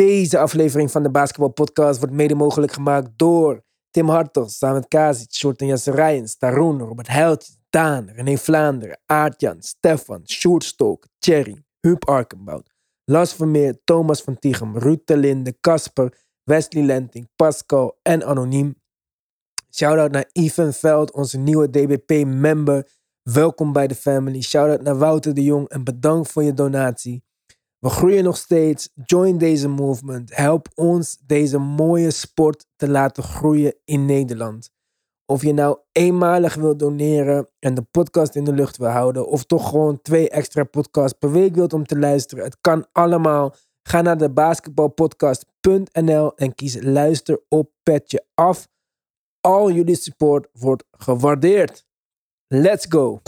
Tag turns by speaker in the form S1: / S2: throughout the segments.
S1: Deze aflevering van de Basketball Podcast wordt mede mogelijk gemaakt door Tim Hartels, samen Kazic, Short en Jasser Rijens, Taroen, Robert Heiltjes, Daan, René Vlaanderen, Aartjan, Stefan, Sjoerd Stok, Thierry, Huub Arkenbout, Las Vermeer, Thomas van Tichem, Ruud Telinde, Casper, Wesley Lenting, Pascal en Anoniem. Shoutout naar Ivan Veld, onze nieuwe DBP-member. Welkom bij de family. Shoutout naar Wouter de Jong en bedankt voor je donatie. We groeien nog steeds. Join deze movement. Help ons deze mooie sport te laten groeien in Nederland. Of je nou eenmalig wilt doneren en de podcast in de lucht wil houden, of toch gewoon twee extra podcasts per week wilt om te luisteren. Het kan allemaal. Ga naar de basketbalpodcast.nl en kies luister op petje af. Al jullie support wordt gewaardeerd. Let's go!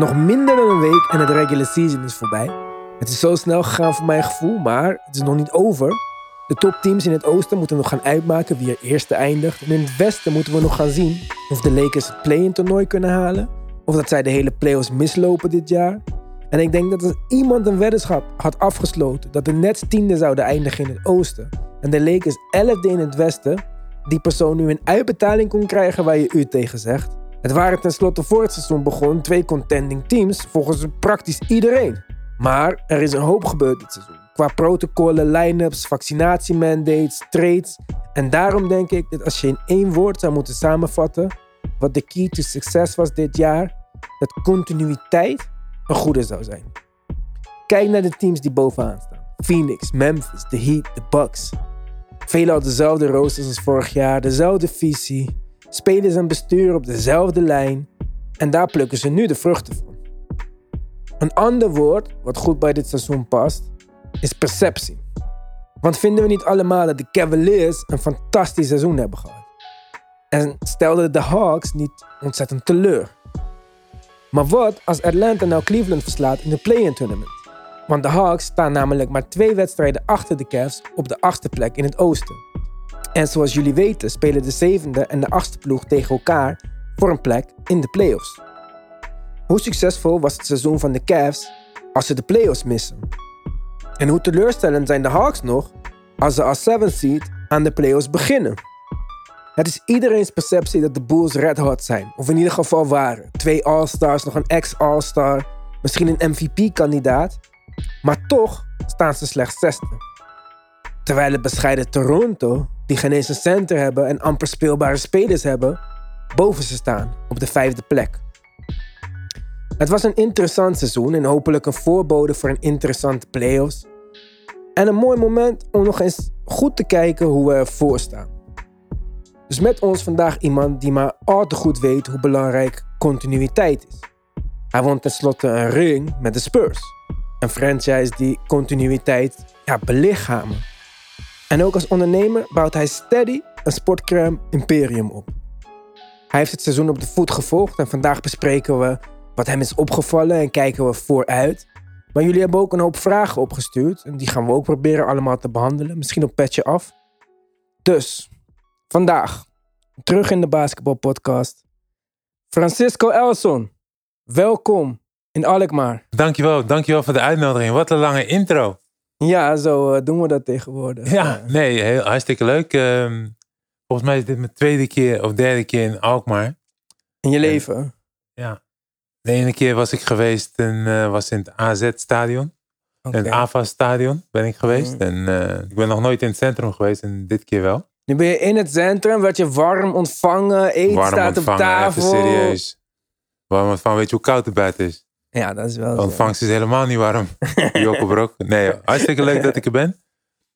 S1: Nog minder dan een week en het regular season is voorbij. Het is zo snel gegaan voor mijn gevoel, maar het is nog niet over. De topteams in het oosten moeten nog gaan uitmaken wie er eerste eindigt. En in het westen moeten we nog gaan zien of de Lakers het play-in toernooi kunnen halen. Of dat zij de hele playoffs mislopen dit jaar. En ik denk dat als iemand een weddenschap had afgesloten dat de Nets tiende zouden eindigen in het oosten en de Lakers elfde in het westen, die persoon nu een uitbetaling kon krijgen waar je u tegen zegt. Het waren tenslotte voor het seizoen begon twee contending teams volgens praktisch iedereen. Maar er is een hoop gebeurd dit seizoen. Qua protocollen, line-ups, vaccinatiemandates, trades. En daarom denk ik dat als je in één woord zou moeten samenvatten wat de key to succes was dit jaar, dat continuïteit een goede zou zijn. Kijk naar de teams die bovenaan staan. Phoenix, Memphis, The Heat, The Bucks. Veelal dezelfde roosters als vorig jaar, dezelfde visie. Spelers en bestuur op dezelfde lijn. En daar plukken ze nu de vruchten van. Een ander woord wat goed bij dit seizoen past, is perceptie. Want vinden we niet allemaal dat de Cavaliers een fantastisch seizoen hebben gehad? En stelden de Hawks niet ontzettend teleur? Maar wat als Atlanta nou Cleveland verslaat in de play-in tournament? Want de Hawks staan namelijk maar twee wedstrijden achter de Cavs op de achtste plek in het oosten. En zoals jullie weten spelen de zevende en de achtste ploeg tegen elkaar voor een plek in de playoffs. Hoe succesvol was het seizoen van de Cavs als ze de playoffs missen? En hoe teleurstellend zijn de Hawks nog als ze als 7 seed aan de playoffs beginnen? Het is iedereen's perceptie dat de Bulls red hot zijn, of in ieder geval waren. Twee All-Stars, nog een ex-All-Star, misschien een MVP-kandidaat, maar toch staan ze slechts zesde. Terwijl het bescheiden Toronto, die geen eens een center hebben en amper speelbare spelers hebben, boven ze staan op de vijfde plek. Het was een interessant seizoen en hopelijk een voorbode voor een interessante playoffs. En een mooi moment om nog eens goed te kijken hoe we ervoor staan. Dus met ons vandaag iemand die maar al te goed weet hoe belangrijk continuïteit is. Hij won tenslotte een ring met de Spurs. Een franchise die continuïteit ja, belichamen. En ook als ondernemer bouwt hij steady een sportcrème imperium op. Hij heeft het seizoen op de voet gevolgd en vandaag bespreken we wat hem is opgevallen en kijken we vooruit. Maar jullie hebben ook een hoop vragen opgestuurd en die gaan we ook proberen allemaal te behandelen. Misschien op petje af. Dus, vandaag, terug in de basketbalpodcast. Francisco Elson, welkom in Alkmaar.
S2: Dankjewel, dankjewel voor de uitnodiging. Wat een lange intro.
S1: Ja, zo eh, doen we dat tegenwoordig.
S2: Ja, nee, heel, hartstikke leuk. Ehm, volgens mij is dit mijn tweede keer of derde keer in Alkmaar.
S1: In je leven.
S2: Ja. De ene keer was ik geweest en eh, was in het AZ-stadion. In het AVA-stadion ben ik geweest.
S1: Mm.
S2: En eh, ik ben nog nooit in het centrum geweest en dit keer wel.
S1: Nu ben je in het centrum, werd je warm ontvangen, eten
S2: Warm
S1: staat op
S2: ontvangen,
S1: tafel.
S2: even serieus. Warm ontvangen, weet je hoe koud het buiten is?
S1: Ja, dat is wel zo.
S2: ontvangst is helemaal niet warm. Jokkelbrok. Nee, hartstikke leuk dat ik er ben.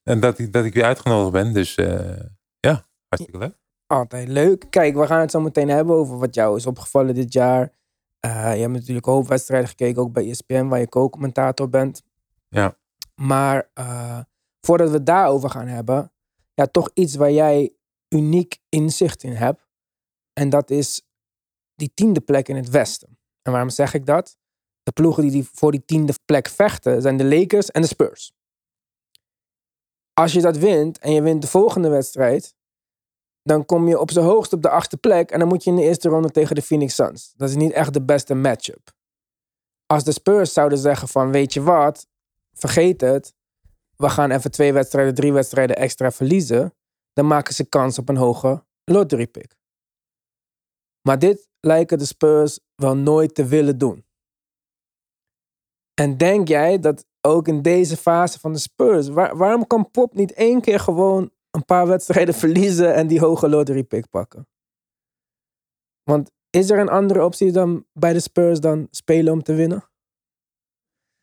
S2: En dat ik, dat ik weer uitgenodigd ben. Dus eh, ja, hartstikke leuk.
S1: Altijd leuk. Kijk, we gaan het zo meteen hebben over wat jou is opgevallen dit jaar. Eh, je hebt natuurlijk een hoop wedstrijden gekeken, ook bij ESPN, waar je co-commentator bent.
S2: Ja.
S1: Maar eh, voordat we het daarover gaan hebben, ja, toch iets waar jij uniek inzicht in hebt. En dat is die tiende plek in het Westen. En waarom zeg ik dat? De ploegen die, die voor die tiende plek vechten zijn de Lakers en de Spurs. Als je dat wint en je wint de volgende wedstrijd, dan kom je op zijn hoogst op de achtste plek en dan moet je in de eerste ronde tegen de Phoenix Suns. Dat is niet echt de beste matchup. Als de Spurs zouden zeggen van weet je wat, vergeet het, we gaan even twee wedstrijden, drie wedstrijden extra verliezen, dan maken ze kans op een hoge lottery pick. Maar dit lijken de Spurs wel nooit te willen doen. En denk jij dat ook in deze fase van de Spurs, waar- waarom kan Pop niet één keer gewoon een paar wedstrijden verliezen en die hoge lottery pick pakken? Want is er een andere optie dan bij de Spurs dan spelen om te winnen?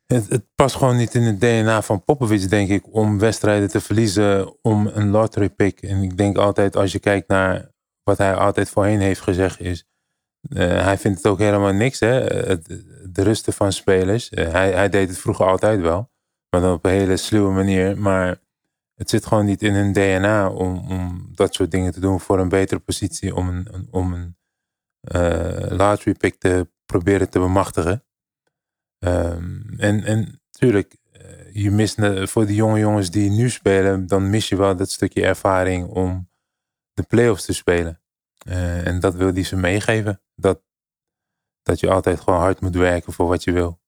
S2: Het, past gewoon niet in het DNA van Popovic, denk ik, om wedstrijden te verliezen om een lottery pick. En ik denk altijd, als je kijkt naar wat hij altijd voorheen heeft gezegd, is eh, hij vindt het ook helemaal niks, hè? Het, de rusten van spelers. Eh, hij, hij deed het vroeger altijd wel, maar dan op een hele sluwe manier. Maar het zit gewoon niet in hun DNA om, om dat soort dingen te doen voor een betere positie, om een, om een eh pick te proberen te bemachtigen. Ehm, en, en tuurlijk, eh, je mist voor die jonge jongens die nu spelen, dan mis je wel dat stukje ervaring om de play-offs te spelen. En dat wil die ze meegeven. Dat, dat je altijd gewoon hard moet werken voor wat je wil.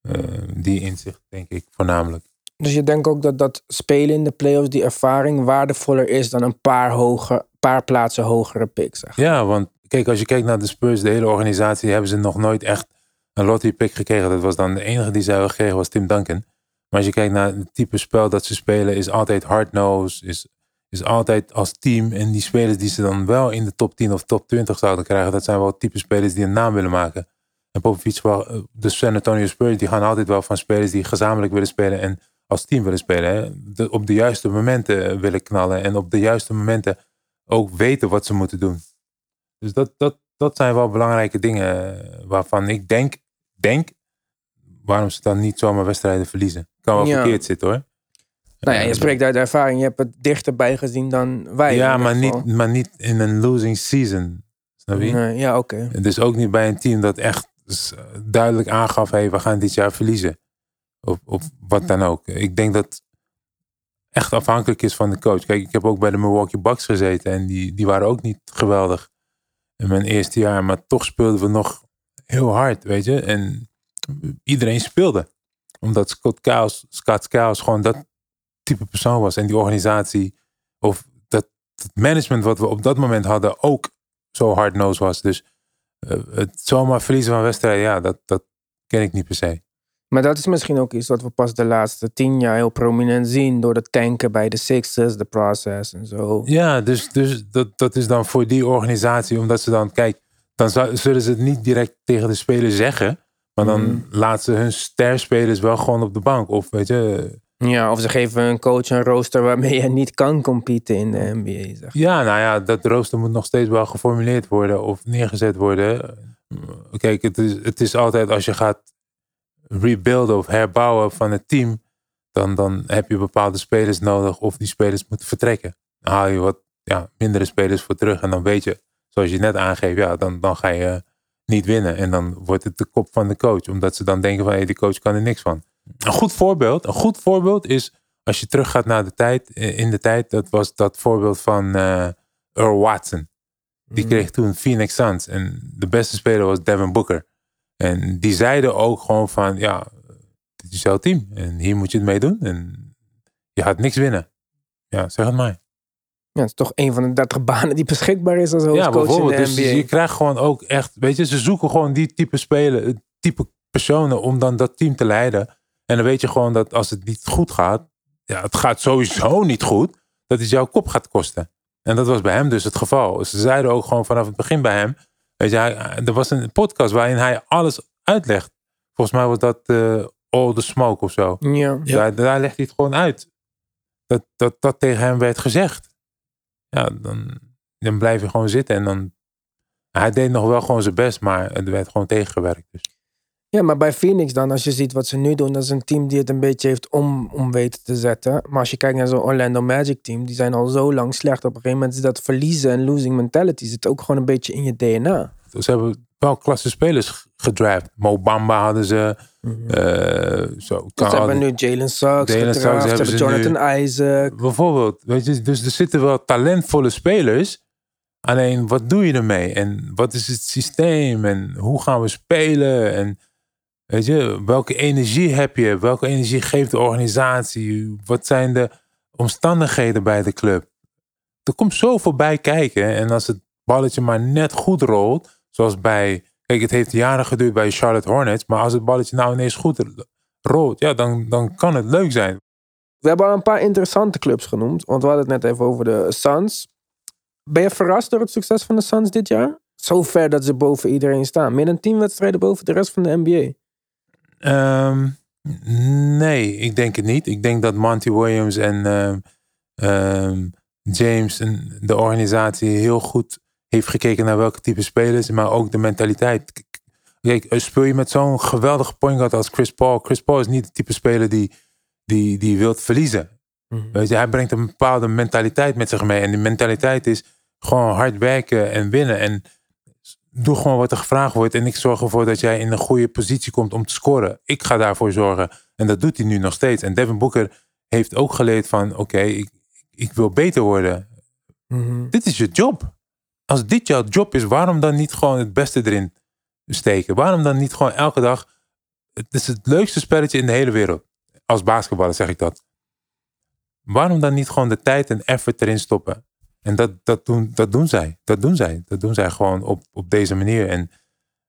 S2: Eh, die inzicht, denk ik, voornamelijk.
S1: Dus je denkt ook dat dat spelen in de playoffs, die ervaring, waardevoller is dan een paar, hoger, paar plaatsen hogere pick, zeg.
S2: Ja, want kijk, als je kijkt naar de Spurs, de hele organisatie, hebben ze nog nooit echt een lottery pick gekregen. Dat was dan de enige die ze hebben gekregen, was Tim Duncan. Maar als je kijkt naar het type spel dat ze spelen, is altijd hard-nose, is, is altijd als team. En die spelers die ze dan wel in de top 10 of top 20 zouden krijgen, dat zijn wel type spelers die een naam willen maken. En Popovic, eh, de San Antonio Spurs, die gaan altijd wel van spelers die gezamenlijk willen spelen en als team willen spelen. Hè? De- op de juiste momenten willen knallen en op de juiste momenten ook weten wat ze moeten doen. Dus dat, dat, dat zijn wel belangrijke dingen eh, waarvan ik denk, denk waarom ze dan niet zomaar wedstrijden verliezen. Kan wel
S1: Ja.
S2: verkeerd zitten hoor.
S1: Nou ja, je
S2: Eh,
S1: spreekt uit ervaring. Je hebt het dichterbij gezien dan wij.
S2: Ja, maar niet, maar niet in een losing season. Snap je?
S1: Nee, ja, oké.
S2: Dus ook niet bij een team dat echt duidelijk aangaf, hey, we gaan dit jaar verliezen. Of, of wat dan ook. Ik denk dat echt afhankelijk is van de coach. Kijk, ik heb ook bij de Milwaukee Bucks gezeten en die, die waren ook niet geweldig in mijn eerste jaar. Maar toch speelden we nog heel hard, weet je. En iedereen speelde. Omdat Scott Kous, Scott Kous gewoon dat type persoon was. En die organisatie, of dat het management wat we op dat moment hadden, ook zo hard was. Dus eh, het zomaar verliezen van wedstrijden, ja, dat, dat ken ik niet per se.
S1: Maar dat is misschien ook iets wat we pas de laatste tien jaar heel prominent zien. Door de tanken bij de Sixers, de process en zo.
S2: Ja, dus, dus dat, dat is dan voor die organisatie, omdat ze dan, kijk, dan zullen ze het niet direct tegen de spelers zeggen. Maar dan
S1: Mhm.
S2: laten ze hun sterspelers wel gewoon op de bank. Of weet je,
S1: Ja, of ze geven een coach een rooster waarmee je niet kan competen in de NBA.
S2: Ja, nou ja, dat rooster moet nog steeds wel geformuleerd worden of neergezet worden. Kijk, het is, het is altijd als je gaat rebuilden of herbouwen van het team, dan, dan heb je bepaalde spelers nodig of die spelers moeten vertrekken. Dan haal je wat ja, mindere spelers voor terug en dan weet je, zoals je net aangeeft, ja, dan, dan ga je niet winnen. En dan wordt het de kop van de coach, omdat ze dan denken van, hé, die coach kan er niks van. Een goed voorbeeld, een goed voorbeeld is als je teruggaat naar de tijd, eh, in de tijd, dat was dat voorbeeld van eh Earl Watson. Die kreeg toen Phoenix Suns en de beste speler was Devin Booker. En die zeiden ook gewoon van, ja, dit is jouw team en hier moet je het mee doen en je gaat niks winnen. Ja, zeg het maar.
S1: Ja, het is toch een van de 30 banen die beschikbaar is als
S2: Ja,
S1: hoofdcoach in
S2: bijvoorbeeld.
S1: de
S2: Dus
S1: NBA.
S2: je krijgt gewoon ook echt, weet je, ze zoeken gewoon die type spelen, type personen om dan dat team te leiden. En dan weet je gewoon dat als het niet goed gaat, ja, het gaat sowieso niet goed, dat het jouw kop gaat kosten. En dat was bij hem dus het geval. Ze zeiden ook gewoon vanaf het begin bij hem, weet je, hij- er was een podcast waarin hij alles uitlegt. Volgens mij was dat eh, All the Smoke of zo.
S1: Ja.
S2: Daar, daar legt hij het gewoon uit. Dat, dat dat tegen hem werd gezegd. Ja, dan, dan blijf je gewoon zitten. En dan, hij deed nog wel gewoon zijn best, maar het werd gewoon tegengewerkt. Dus.
S1: Ja, maar bij Phoenix dan, als je ziet wat ze nu doen, dat is een team die het een beetje heeft om, om weten te zetten. Maar als je kijkt naar zo'n Orlando Magic team, die zijn al zo lang slecht. Op een gegeven moment is dat verliezen en losing mentality zit ook gewoon een beetje in je DNA.
S2: Ze hebben wel klasse spelers gedraft. Mo Bamba hadden ze. eh, zo,
S1: Dus ze hebben nu Jalen Suggs
S2: Jalen Suggs hebben ze
S1: Jonathan Isaac.
S2: Bijvoorbeeld. Weet je, dus er zitten wel talentvolle spelers. Alleen, wat doe je ermee? En wat is het systeem? En hoe gaan we spelen? En weet je, welke energie heb je? Welke energie geeft de organisatie? Wat zijn de omstandigheden bij de club? Er komt zoveel bij kijken. En als het balletje maar net goed rolt, zoals bij... Kijk, het heeft jaren geduurd bij Charlotte Hornets. Maar als het balletje nou ineens goed rolt, ja, dan, dan kan het leuk zijn.
S1: We hebben al een paar interessante clubs genoemd, want we hadden het net even over de Suns. Ben je verrast door het succes van de Suns dit jaar? Zover dat ze boven iedereen staan. Meer dan 10 wedstrijden boven de rest van de NBA.
S2: Ehm, nee, ik denk het niet. Ik denk dat Monty Williams en ehm, ehm, James en de organisatie heel goed heeft gekeken naar welke type spelers, maar ook de mentaliteit. Kijk, speel je met zo'n geweldige point guard als Chris Paul. Chris Paul is niet de type speler die, die, die wilt verliezen. Weet je, hij brengt een bepaalde mentaliteit met zich mee. En die mentaliteit is gewoon hard werken en winnen. En doe gewoon wat er gevraagd wordt. En ik zorg ervoor dat jij in een goede positie komt om te scoren. Ik ga daarvoor zorgen. En dat doet hij nu nog steeds. En Devin Booker heeft ook geleerd van... Oké, ik, ik wil beter worden.
S1: Mhm.
S2: Dit is je job. Als dit jouw job is, waarom dan niet gewoon het beste erin steken? Waarom dan niet gewoon elke dag... Het is het leukste spelletje in de hele wereld. Als basketballer zeg ik dat. Waarom dan niet gewoon de tijd en effort erin stoppen? En dat, dat, doen, dat doen zij. Dat doen zij. Dat doen zij gewoon op, op deze manier. En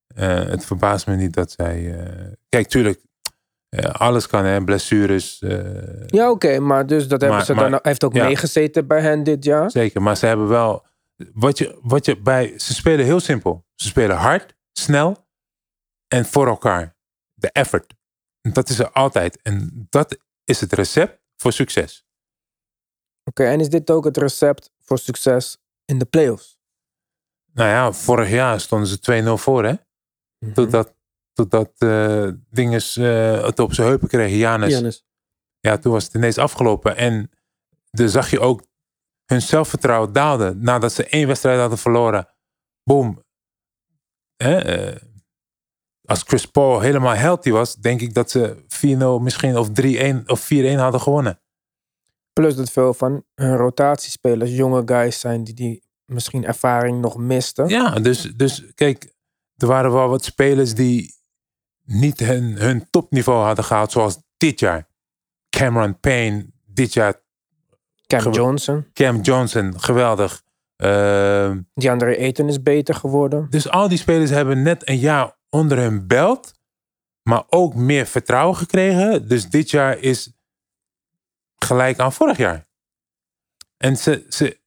S2: eh, het verbaast me niet dat zij... eh, kijk, tuurlijk, eh, alles kan, hè. Blessures,
S1: Ja, oké, maar dus dat hebben
S2: Maar-
S1: ze
S2: maar-
S1: dan heeft ook
S2: ja.
S1: meegezeten bij hen dit jaar.
S2: Zeker, maar ze hebben wel. Wat je, wat je bij. Ze spelen heel simpel. Ze spelen hard, snel en voor elkaar. De effort. Dat is er altijd. En dat is het recept voor succes.
S1: Oké, en is dit ook het recept voor succes in de playoffs?
S2: Nou ja, vorig jaar stonden ze 2-0 voor, hè?
S1: Mhm.
S2: Totdat, totdat eh dinges eh, het op zijn heupen kregen. Janus. Ja, toen was het ineens afgelopen. En dan zag je ook hun zelfvertrouwen daalde nadat ze één wedstrijd hadden verloren. Boom. Hè, eh, als Chris Paul helemaal healthy was, denk ik dat ze 4-0 misschien of 3-1 of 4-1 hadden gewonnen.
S1: Plus dat veel van hun rotatiespelers jonge guys zijn die, die misschien ervaring nog misten.
S2: Ja, dus, dus kijk, er waren wel wat spelers die niet hun, hun topniveau hadden gehaald, zoals dit jaar. Cameron Payne, dit jaar.
S1: Cam Johnson.
S2: Cam Johnson, geweldig. Ehm,
S1: DeAndre Ayton is beter geworden.
S2: Dus al die spelers hebben net een jaar onder hun belt, maar ook meer vertrouwen gekregen. Dus dit jaar is gelijk aan vorig jaar. En ze, ze,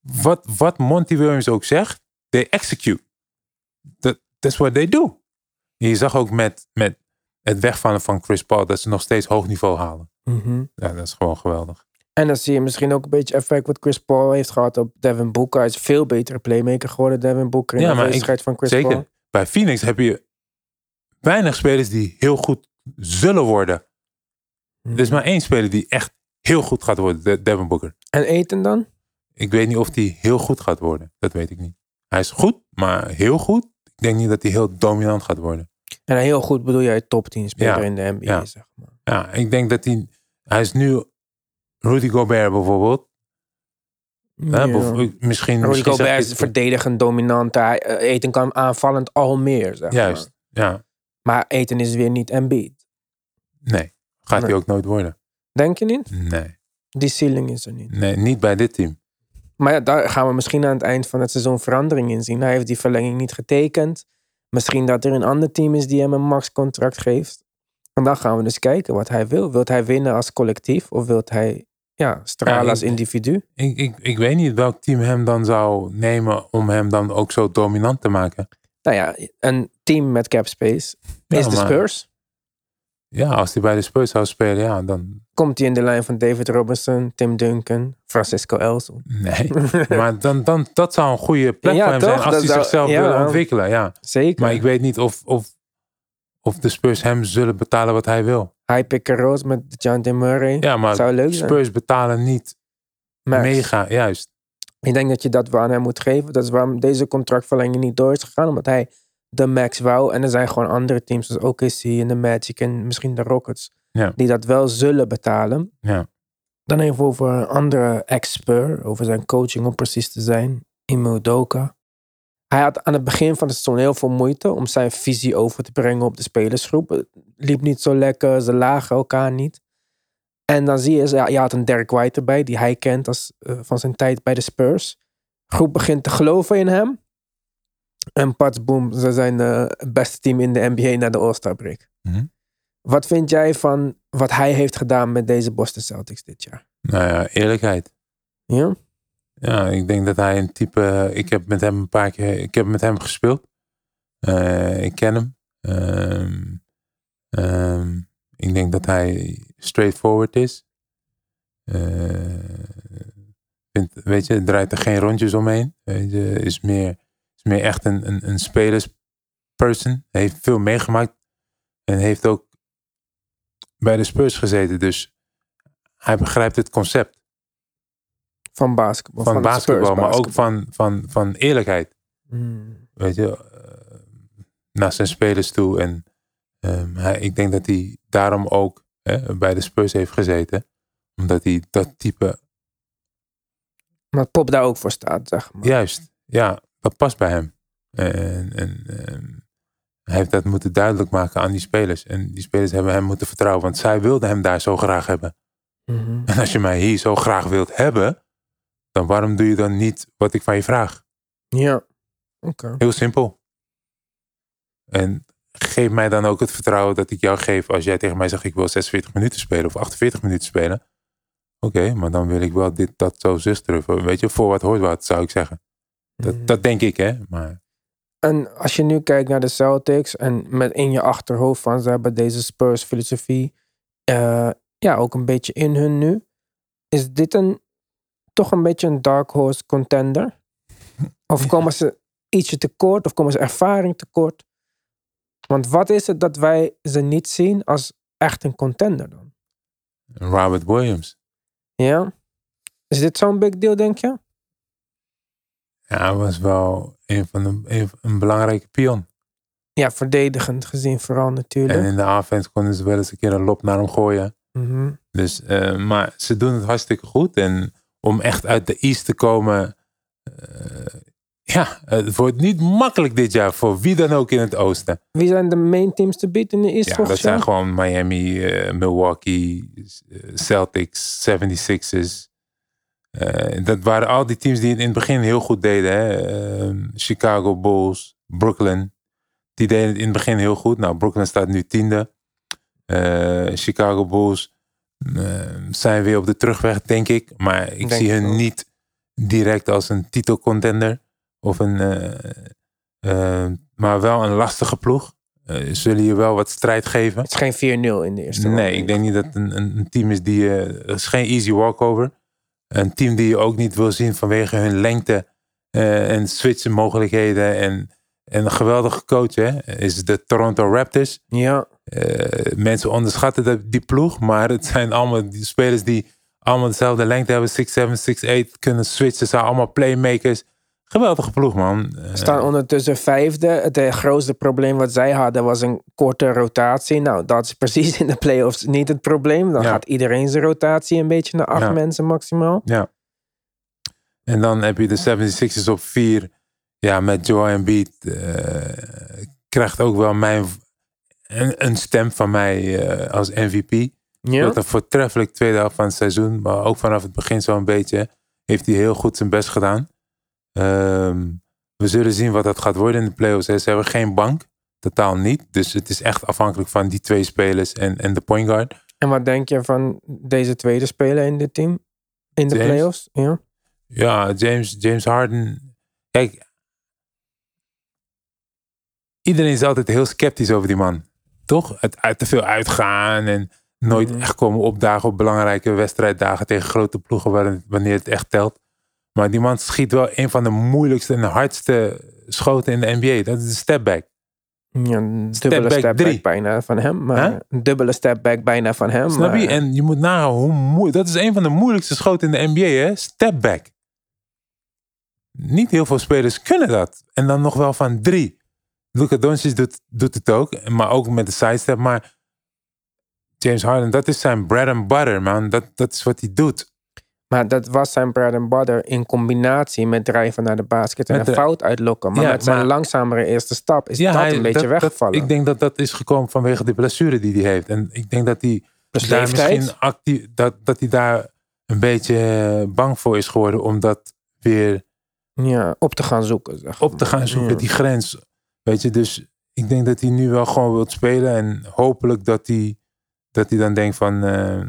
S2: wat, wat Monty Williams ook zegt, they execute. That, that's what they do. En je zag ook met, met het wegvallen van Chris Paul dat ze nog steeds hoog niveau halen.
S1: Mhm.
S2: Ja, dat is gewoon geweldig.
S1: En dan zie je misschien ook een beetje effect wat Chris Paul heeft gehad op Devin Booker. Hij is veel betere playmaker geworden, Devin Booker, in
S2: Ja,
S1: de wedstrijd van Chris
S2: Zeker.
S1: Paul.
S2: Bij Phoenix heb je weinig spelers die heel goed zullen worden. Er is maar één speler die echt heel goed gaat worden, De- Devin Booker.
S1: En Ayton dan?
S2: Ik weet niet of die heel goed gaat worden. Dat weet ik niet. Hij is goed, maar heel goed. Ik denk niet dat hij heel dominant gaat worden.
S1: En heel goed bedoel jij top 10 speler
S2: Ja.
S1: in de NBA,
S2: Ja.
S1: zeg maar.
S2: Ja, ik denk dat hij... Hij is nu Rudy Gobert bijvoorbeeld.
S1: Ja.
S2: bev- Misschien,
S1: Rudy
S2: misschien
S1: Gobert is verdedigend dominant. Hij, eh, kan aanvallend al meer, zeg
S2: Juist,
S1: maar.
S2: ja.
S1: Maar Ayton is weer niet Embiid.
S2: Nee, gaat
S1: Nee.
S2: hij ook nooit worden.
S1: Denk je niet?
S2: Nee,
S1: Die ceiling is er niet.
S2: nee, niet bij dit team.
S1: Maar ja, daar gaan we misschien aan het eind van het seizoen verandering in zien. Hij heeft die verlenging niet getekend. Misschien dat er een ander team is die hem een max-contract geeft. En dan gaan we dus kijken wat hij wil. Wilt hij winnen als collectief of wilt hij ja, stralen
S2: Ja,
S1: als individu?
S2: Ik, ik, ik weet niet welk team hem dan zou nemen om hem dan ook zo dominant te maken.
S1: Nou ja, een team met cap space
S2: Ja,
S1: is de
S2: maar-
S1: Spurs.
S2: Ja, als hij bij de Spurs zou spelen, ja, dan
S1: Komt hij in de lijn van David Robinson, Tim Duncan, Francisco Elson.
S2: nee. maar dan, dan, dat zou een goede plek
S1: Ja,
S2: voor hem
S1: toch?
S2: zijn als
S1: Dat
S2: hij
S1: zou-
S2: zichzelf
S1: ja.
S2: wil ontwikkelen. Ja.
S1: Zeker.
S2: Maar ik weet niet of, of, of de Spurs hem zullen betalen wat hij wil.
S1: High pick met John Murray.
S2: Ja, maar
S1: Zou leuk zijn.
S2: Spurs betalen niet
S1: Max.
S2: mega, juist.
S1: Ik denk dat je dat wel aan hem moet geven. Dat is waarom deze contractverlenging niet door is gegaan. Omdat hij de max wou. En er zijn gewoon andere teams zoals OKC en de Magic en misschien de Rockets.
S2: Ja.
S1: Die dat wel zullen betalen.
S2: Ja.
S1: Dan even over een andere expert. Over zijn coaching om precies te zijn. Ime Udoka. Hij had aan het begin van het seizoen heel veel moeite om zijn visie over te brengen op de spelersgroep. Het liep niet zo lekker, ze lagen elkaar niet. En dan zie je, ja, je had een Derek White erbij, die hij kent als, eh, van zijn tijd bij de Spurs. Groep begint te geloven in hem. En pats, boom, ze zijn eh, het beste team in de NBA na de All-Star break.
S2: Mhm.
S1: Wat vind jij van wat hij heeft gedaan met deze Boston Celtics dit jaar?
S2: Nou ja, eerlijkheid.
S1: Ja?
S2: Ja, ik denk dat hij een type. Ik heb met hem een paar keer. Ik heb met hem gespeeld. Eh, ik ken hem. Ehm, ehm, ik denk dat hij straightforward is. Eh, weet je, draait er geen rondjes omheen. Weet je, is meer, meer echt een, een, een spelersperson. Hij heeft veel meegemaakt. En heeft ook bij de Spurs gezeten. Dus hij begrijpt het concept
S1: Van basketbal.
S2: van, basketbal,
S1: Spurs
S2: maar ook van, van, van eerlijkheid.
S1: Hmm.
S2: Weet je, eh, naar zijn spelers toe. En ehm, hij, ik denk dat hij daarom ook hè, bij de Spurs heeft gezeten. Omdat hij dat type,
S1: Maar Pop daar ook voor staat, zeg maar.
S2: juist, ja, dat past bij hem. En, en ehm, hij heeft dat moeten duidelijk maken aan die spelers. En die spelers hebben hem moeten vertrouwen, want zij wilden hem daar zo graag hebben.
S1: Mhm.
S2: En als je mij hier zo graag wilt hebben, dan waarom doe je dan niet wat ik van je vraag?
S1: Ja. Oké.
S2: Heel simpel. En geef mij dan ook het vertrouwen dat ik jou geef als jij tegen mij zegt ik wil 46 minuten spelen of 48 minuten spelen. Oké, maar dan wil ik wel dit, dat, zo, zus terug. Weet je, voor wat hoort wat, zou ik zeggen. Dat,
S1: Mhm.
S2: dat denk ik, hè. Maar
S1: En als je nu kijkt naar de Celtics en met in je achterhoofd van ze hebben deze Spurs filosofie eh, ja, ook een beetje in hun nu. Is dit een toch een beetje een dark horse contender? Of komen ze ietsje tekort of komen ze ervaring tekort? Want wat is het dat wij ze niet zien als echt een contender dan?
S2: Robert Williams.
S1: Ja? Is dit zo'n big deal, denk je?
S2: Ja, hij was wel een van de, een, een belangrijke pion.
S1: Ja, verdedigend gezien vooral natuurlijk.
S2: En in de offense konden ze wel eens een keer een lop naar hem gooien.
S1: Mhm.
S2: Dus, eh, maar ze doen het hartstikke goed. En om echt uit de East te komen. eh, ja, het wordt niet makkelijk dit jaar voor wie dan ook in het oosten.
S1: Wie zijn de main teams te beat in de East
S2: Ja, dat zijn gewoon Miami, eh, Milwaukee, Celtics, 76ers. Eh, dat waren al die teams die het in het begin heel goed deden. Hè? Ehm, Chicago Bulls, Brooklyn. Die deden het in het begin heel goed. Nou, Brooklyn staat nu tiende. Eh, Chicago Bulls eh, zijn weer op de terugweg, denk ik. Maar ik
S1: Denk
S2: zie hun niet direct als een titelcontender. Of een, eh, eh, maar wel een lastige ploeg. Zullen je wel wat strijd geven.
S1: Het is geen 4-0 in de eerste
S2: Nee, ik denk niet dat het een, een, team is die. Het is geen easy walkover. Een team die je ook niet wil zien vanwege hun lengte eh, en switchen mogelijkheden. En, en een geweldige coach hè, is de Toronto Raptors.
S1: Ja,
S2: Eh, mensen onderschatten die ploeg, maar het zijn allemaal die spelers die allemaal dezelfde lengte hebben: 6'7, 6'8, kunnen switchen. Zijn allemaal playmakers. Geweldige ploeg, man. Eh,
S1: staan ondertussen vijfde. Het eh, grootste probleem wat zij hadden was een korte rotatie. Nou, dat is precies in de playoffs niet het probleem. Dan
S2: Ja.
S1: gaat iedereen zijn rotatie een beetje naar acht
S2: Ja.
S1: mensen maximaal.
S2: Ja. En dan heb je de 76ers op 4. Ja, met Joel Embiid. eh krijgt ook wel mijn, een, een stem van mij eh, als MVP.
S1: Ja,
S2: Dat een voortreffelijk tweede helft van het seizoen. Maar ook vanaf het begin zo'n beetje. Heeft hij heel goed zijn best gedaan. Ehm, we zullen zien wat dat gaat worden in de playoffs. hè. Ze hebben geen bank. Totaal niet. Dus het is echt afhankelijk van die twee spelers en, en de point guard.
S1: en wat denk je van deze tweede speler in dit team? In de
S2: James?
S1: playoffs? Ja.
S2: Ja, James, James Harden. Kijk. Iedereen is altijd heel sceptisch over die man. Toch? Het uit te veel uitgaan en nooit
S1: Mhm.
S2: echt komen opdagen op belangrijke wedstrijddagen tegen grote ploegen wanneer het echt telt. Maar die man schiet wel een van de moeilijkste en hardste schoten in de NBA. Dat is de stepback.
S1: Ja, een dubbele step back bijna van hem. Maar
S2: Huh?
S1: een dubbele step back bijna van hem.
S2: Snap je?
S1: maar-
S2: En je moet nagaan hoe moeilijk. Dat is een van de moeilijkste schoten in de NBA, hè? Step back. Niet heel veel spelers kunnen dat. En dan nog wel van drie. Luka Doncic doet, doet het ook. Maar ook met de sidestep. Maar James Harden, dat is zijn bread and butter, man. Dat, dat is wat hij doet.
S1: Maar dat was zijn bread and butter in combinatie met drijven naar de basket en
S2: Met
S1: een
S2: de-
S1: fout uitlokken. Maar
S2: Ja,
S1: met zijn
S2: maar-
S1: langzamere eerste stap is dat
S2: hij-
S1: een beetje
S2: dat-
S1: weggevallen.
S2: Dat, ik denk dat dat is gekomen vanwege de blessure die hij heeft. En ik denk dat hij
S1: Dus
S2: daar
S1: leeftijd?
S2: misschien actief, dat, dat hij daar een beetje eh, bang voor is geworden om dat weer
S1: ja, op te gaan zoeken. Zeg
S2: op te gaan zoeken,
S1: Ja.
S2: die grens. Weet je, dus ik denk dat hij nu wel gewoon wilt spelen en hopelijk dat hij, dat hij dan denkt van eh,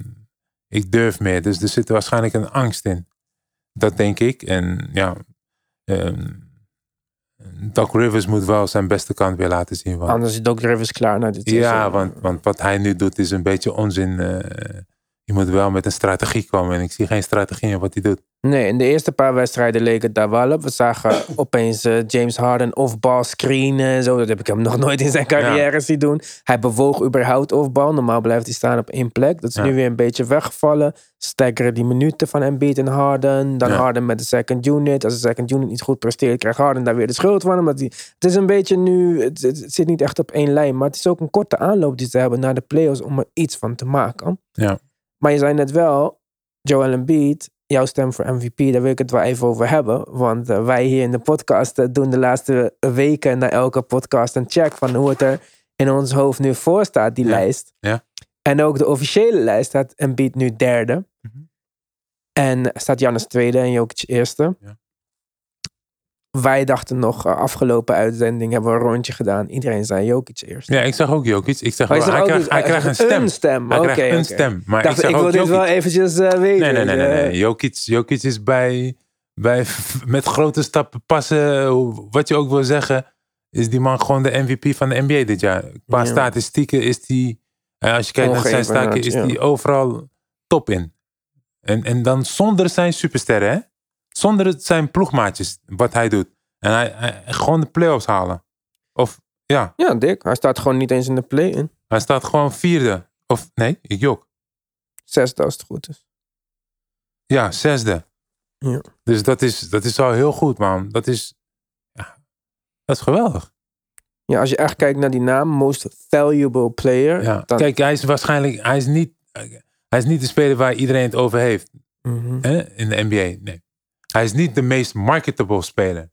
S2: ik durf meer. Dus er zit waarschijnlijk een angst in. Dat denk ik. En ja, ehm Doc Rivers moet wel zijn beste kant weer laten zien. Want,
S1: Anders is Doc Rivers klaar naar dit
S2: ja, want, want wat hij nu doet is een beetje onzin. eh, je moet wel met een strategie komen. En ik zie geen strategie in wat hij doet.
S1: Nee, in de eerste paar wedstrijden leek het daar wel op. We zagen opeens eh, James Harden off-ball screenen en zo. Dat heb ik hem nog nooit in zijn carrière zien doen. Hij bewoog überhaupt off-ball. Normaal blijft hij staan op één plek. Dat is
S2: Ja.
S1: nu weer een beetje weggevallen. Staggeren die minuten van Embiid en Harden. Dan
S2: Ja.
S1: Harden met de second unit. Als de second unit niet goed presteert, krijgt Harden daar weer de schuld van. Omdat hij, het is een beetje nu, het, het zit niet echt op één lijn. Maar het is ook een korte aanloop die ze hebben naar de playoffs om er iets van te maken.
S2: Ja.
S1: Maar je zei net wel, Joel Embiid, jouw stem voor MVP, daar wil ik het wel even over hebben. Want eh, wij hier in de podcast eh, doen de laatste weken na elke podcast een check van hoe het er in ons hoofd nu voor staat, die
S2: Ja.
S1: lijst.
S2: Ja.
S1: En ook de officiële lijst staat Embiid nu derde.
S2: Mhm.
S1: En staat Jannes tweede en Jokic eerste.
S2: Ja.
S1: Wij dachten nog, eh, afgelopen uitzending hebben we een rondje gedaan. Iedereen zei Jokic eerst.
S2: Ja, ik zag ook Jokic. Ik wel,
S1: zegt
S2: hij, krijgt,
S1: niet-
S2: hij krijgt een stem.
S1: Een stem,
S2: Hij krijgt een stem. Maar
S1: Dacht,
S2: ik
S1: ik,
S2: zeg
S1: wil dit wel eventjes eh, weten.
S2: Nee, nee, nee, nee. Nee. Jokic, Jokic is bij, bij met grote stappen passen, wat je ook wil zeggen, is die man gewoon de MVP van de NBA dit jaar. Qua
S1: Ja.
S2: statistieken is die, eh, als je kijkt naar zijn staken, is
S1: ja.
S2: die overal top in. En, en dan zonder zijn supersterren, hè? Zonder het zijn ploegmaatjes, wat hij doet. En hij, hij gewoon de playoffs halen. Of ja,
S1: Ja, dik. Hij staat gewoon niet eens in de play-in.
S2: hij staat gewoon vierde. Of nee, ik jok.
S1: Zesde als het goed is.
S2: Ja, zesde.
S1: Ja.
S2: Dus dat is, dat is al heel goed, man. Dat is, ja, dat is geweldig.
S1: Ja, als je echt kijkt naar die naam, most valuable player.
S2: Ja.
S1: dan,
S2: Kijk, hij is waarschijnlijk, hij is, niet, hij is niet de speler waar iedereen het over heeft
S1: Mhm.
S2: hè, in de NBA. Nee. Hij is niet de meest marketable speler.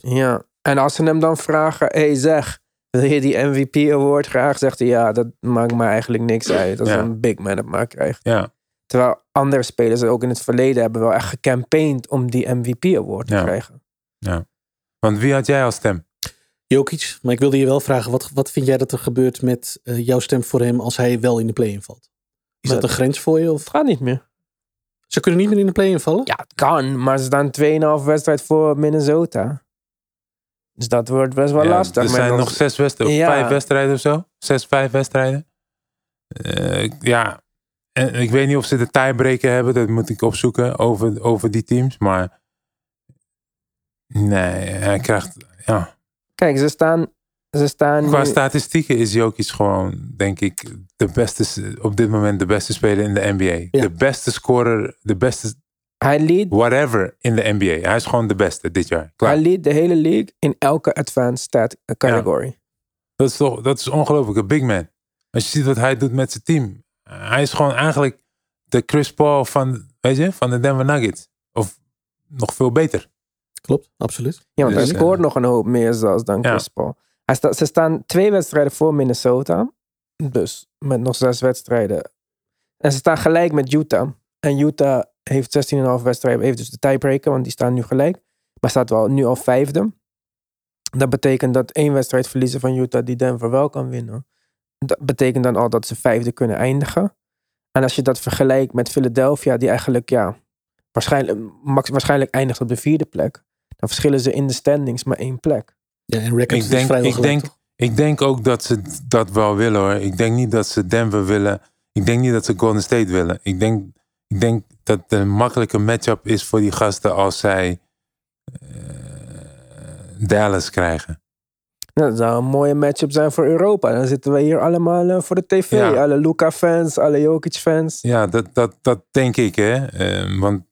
S1: Ja, en als ze hem dan vragen, hey zeg, wil je die MVP award graag? Zegt hij, ja, dat maakt me eigenlijk niks uit. Als
S2: Ja.
S1: een big man het maar krijgt.
S2: Ja,
S1: Terwijl andere spelers ook in het verleden hebben wel echt gecampaigned om die MVP award te
S2: Ja.
S1: krijgen.
S2: want wie had jij als stem?
S3: Jokic. Maar ik wilde je wel vragen, wat, wat vind jij dat er gebeurt met eh, jouw stem voor hem als hij wel in de play-in valt? Is dat een grens voor je? Of?
S1: Het gaat niet meer.
S3: Ze kunnen niet meer in de play-in vallen?
S1: Ja, het kan, maar ze staan 2,5 wedstrijd voor Minnesota. Dus dat wordt best wel
S2: Ja,
S1: lastig.
S2: Er zijn
S1: ons-
S2: nog zes wedstrijden,
S1: Ja.
S2: vijf wedstrijden of zo. Zes, vijf wedstrijden. Eh, ja, en ik weet niet of ze de tiebreaker hebben. Dat moet ik opzoeken over, over die teams. Maar nee, hij krijgt, ja.
S1: Kijk, ze staan, ze staan
S2: Qua
S1: nu-
S2: statistieken is Jokic gewoon, denk ik, de beste, op dit moment de beste speler in de NBA.
S3: Ja.
S2: De beste scorer, de beste
S1: hij lead
S2: whatever in de NBA. Hij is gewoon de beste dit jaar. Klaar.
S1: Hij lead de hele league in elke advanced stat category.
S2: Dat is toch, dat is ongelooflijk, een big man. Als je ziet wat hij doet met zijn team. Hij is gewoon eigenlijk de Chris Paul van, weet je, van de Denver Nuggets. Of nog veel beter.
S3: Klopt, absoluut.
S1: Ja, want
S2: Dus,
S1: hij scoort
S2: eh,
S1: nog een hoop meer zelfs dan
S2: ja.
S1: Chris Paul. Ze staan twee wedstrijden voor Minnesota. Dus met nog zes wedstrijden. En ze staan gelijk met Utah. En Utah heeft 16,5 wedstrijden. Heeft dus de tiebreaker, want die staan nu gelijk. Maar staat wel nu al vijfde. Dat betekent dat één wedstrijd verliezen van Utah die Denver wel kan winnen. Dat betekent dan al dat ze vijfde kunnen eindigen. En als je dat vergelijkt met Philadelphia, die eigenlijk ja, waarschijnlijk, waarschijnlijk eindigt op de vierde plek. Dan verschillen ze in de standings maar één plek.
S3: Ja, en records
S2: Ik denk, ik,
S3: gelijk,
S2: denk, ik denk ook dat ze dat wel willen hoor. Ik denk niet dat ze Denver willen. Ik denk niet dat ze Golden State willen. Ik denk, ik denk dat het een makkelijke matchup is voor die gasten als zij eh, Dallas krijgen.
S1: Nou, dat zou een mooie matchup zijn voor Europa. Dan zitten we hier allemaal eh, voor de tv.
S2: Ja.
S1: Alle Luca-fans, alle Jokic-fans.
S2: Ja, dat, dat, dat denk ik, hè. Eh, want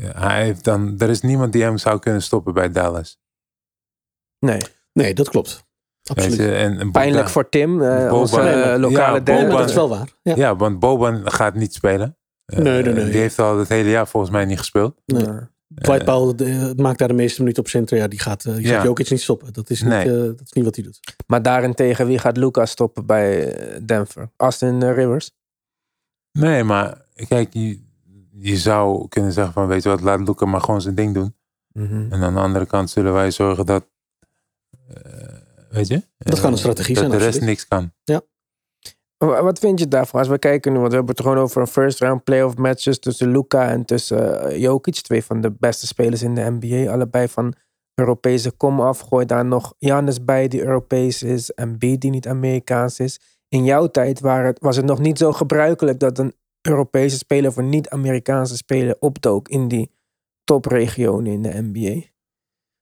S2: hij heeft dan, er is niemand die hem zou kunnen stoppen bij Dallas.
S1: Nee.
S3: Nee, dat klopt. Absoluut.
S2: je, en, en
S1: Pijnlijk voor Tim, eh,
S2: Boban-
S1: onze eh, lokale
S2: ja,
S1: derde.
S3: Dat is wel waar. Ja.
S2: Ja, want Boban gaat niet spelen. Eh,
S3: Nee, nee, nee.
S2: Die heeft al het hele jaar volgens mij niet gespeeld.
S3: Nee.
S1: Ja.
S3: Dwight Powell eh, maakt daar de meeste minuten op center. Ja, die gaat, eh, die
S2: Ja.
S3: gaat Jokic niet stoppen. Dat is niet,
S2: Nee.
S3: eh, dat is niet wat hij doet.
S1: Maar daarentegen, wie gaat Luca stoppen bij eh, Denver? Austin eh, Rivers?
S2: Nee, maar kijk, je, je zou kunnen zeggen van, weet je wat, laat Luca maar gewoon zijn ding doen.
S1: Mhm.
S2: En aan de andere kant zullen wij zorgen dat, eh, weet je?
S3: Dat
S2: eh,
S3: kan een strategie
S2: dat
S3: zijn,
S2: de rest
S3: absoluut.
S2: niks kan.
S1: Wa- Wat vind je daarvan? Als we kijken nu, want we hebben het gewoon over een first round playoff matches tussen Luca en tussen eh, Jokic. Twee van de beste spelers in de NBA. Allebei van Europese kom af. Gooi daar nog Giannis bij die Europees is. En B die niet Amerikaans is. In jouw tijd waren was het nog niet zo gebruikelijk dat een Europese speler voor niet-Amerikaanse speler opdook in die topregionen in de NBA.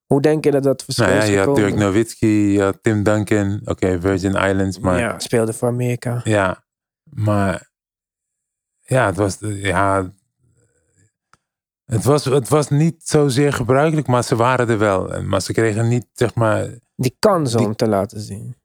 S1: Hoe denk je dat dat verschil
S2: Nou ja,
S1: is
S2: je had? Dirk Nowitzki, je had Tim Duncan, oké, Virgin Islands, maar
S1: Ja, speelde voor Amerika.
S2: Ja, maar ja, het was, ja, het was, het was niet zozeer gebruikelijk, maar ze waren er wel. Maar ze kregen niet, zeg maar,
S1: Die kans om
S2: Die-
S1: te laten zien.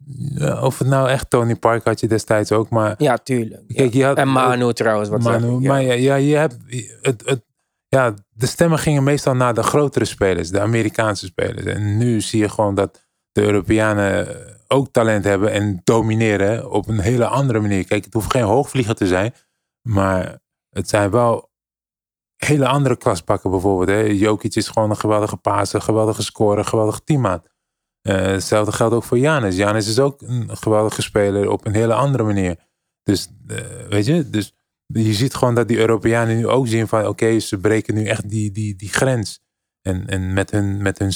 S2: of het nou echt Tony Park had je destijds ook, maar
S1: Ja, tuurlijk. ja.
S2: Kijk, je had-
S1: en Manu trouwens, wat
S2: Manu,
S1: zeg ik, ja.
S2: maar ja, ja, je hebt, het, het, ja, de stemmen gingen meestal naar de grotere spelers, de Amerikaanse spelers. En nu zie je gewoon dat de Europeanen ook talent hebben en domineren op een hele andere manier. Kijk, het hoeft geen hoogvlieger te zijn, maar het zijn wel hele andere klaspakken bijvoorbeeld. Hè. Jokic is gewoon een geweldige paser, geweldige scorer, geweldige teammaat. Eh, hetzelfde geldt ook voor Janis. Janis is ook een geweldige speler op een hele andere manier. Dus eh, weet je, dus je ziet gewoon dat die Europeanen nu ook zien van oké, ze breken nu echt die, die, die grens. En, en met hun, met hun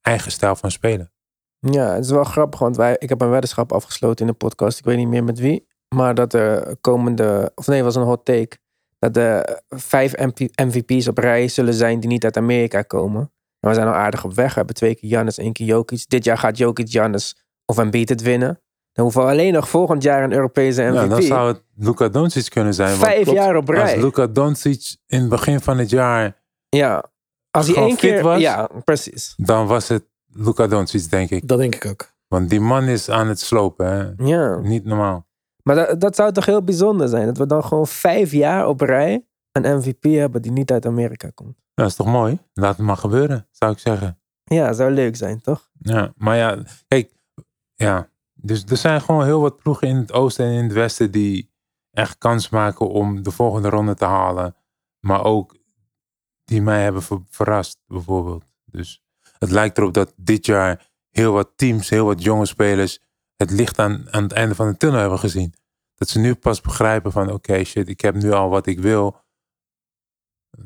S2: eigen stijl van spelen.
S1: Ja, het is wel grappig, want wij, ik heb een weddenschap afgesloten in de podcast. Ik weet niet meer met wie. Maar dat de komende, of nee, was een hot take. Dat de vijf MVP's op rij zullen zijn die niet uit Amerika komen. En we zijn al aardig op weg. We hebben twee keer Giannis, één keer Jokic. Dit jaar gaat Jokic, Giannis of Embiid het winnen. Dan hoeven we alleen nog volgend jaar een Europese MVP.
S2: Ja, dan zou het Luka Doncic kunnen zijn.
S1: Vijf
S2: klopt,
S1: jaar op rij.
S2: Als Luka Doncic in het begin van het jaar,
S1: Ja. Als hij
S2: Gewoon
S1: één
S2: fit
S1: keer...
S2: was.
S1: Ja, precies.
S2: dan was het Luka Doncic, denk ik.
S3: Dat denk ik ook.
S2: Want die man is aan het slopen. Hè?
S1: Ja.
S2: Niet normaal.
S1: Maar dat, dat zou toch heel bijzonder zijn? Dat we dan gewoon vijf jaar op rij een MVP hebben die niet uit Amerika komt.
S2: Dat is toch mooi? Laat het maar gebeuren, zou ik zeggen.
S1: Ja, zou leuk zijn, toch?
S2: Ja, maar ja, kijk, ja. Dus er zijn gewoon heel wat ploegen in het oosten en in het westen die echt kans maken om de volgende ronde te halen. Maar ook die mij hebben ver- verrast, bijvoorbeeld. Dus het lijkt erop dat dit jaar heel wat teams, heel wat jonge spelers het licht aan, aan het einde van de tunnel hebben gezien. Dat ze nu pas begrijpen van oké, shit, ik heb nu al wat ik wil.